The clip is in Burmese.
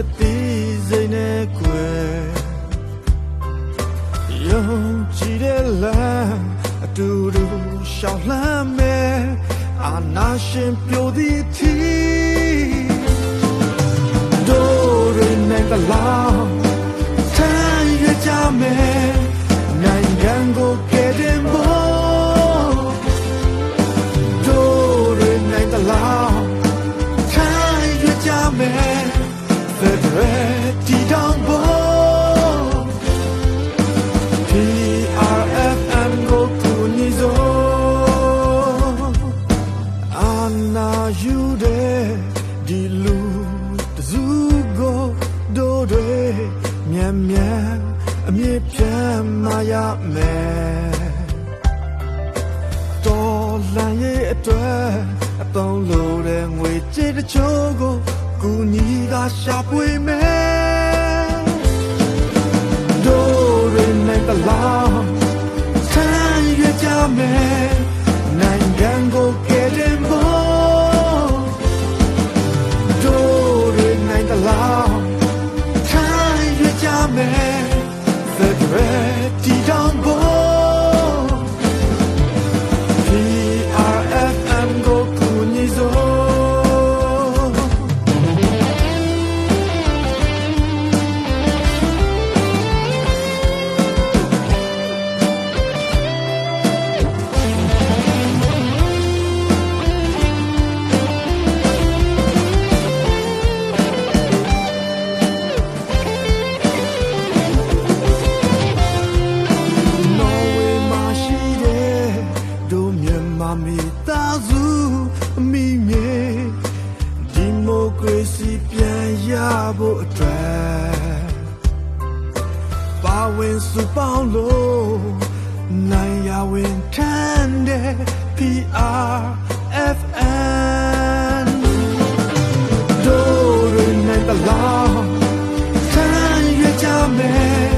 အသေးစိတ်နဲ့ကွယ်ယုံကြည်တဲ့လမ်းအတူတူရှောင်လန်းမယ်အာနာရှင်ပြိုသည်သီ တီတောင်ဖို့ PRFM ကိုကူညီစို့အာနာယူတဲ့ဒီလူတစုကိုဒိုတွေမြန်မြန်အမြင့်ပြတ်မရမယ်တော်လန်ရဲ့အတွက်အပေါင်းလို့တဲ့ငွေကြေးတချို့ကိုကူညီတာရှာဖွေမယ် ဝင်စုပေါင်းလို့နိုင်ရဝင်ထမ်းတဲ့ PRFN တို့ရနိုင်တလားထမ်းရကြမယ်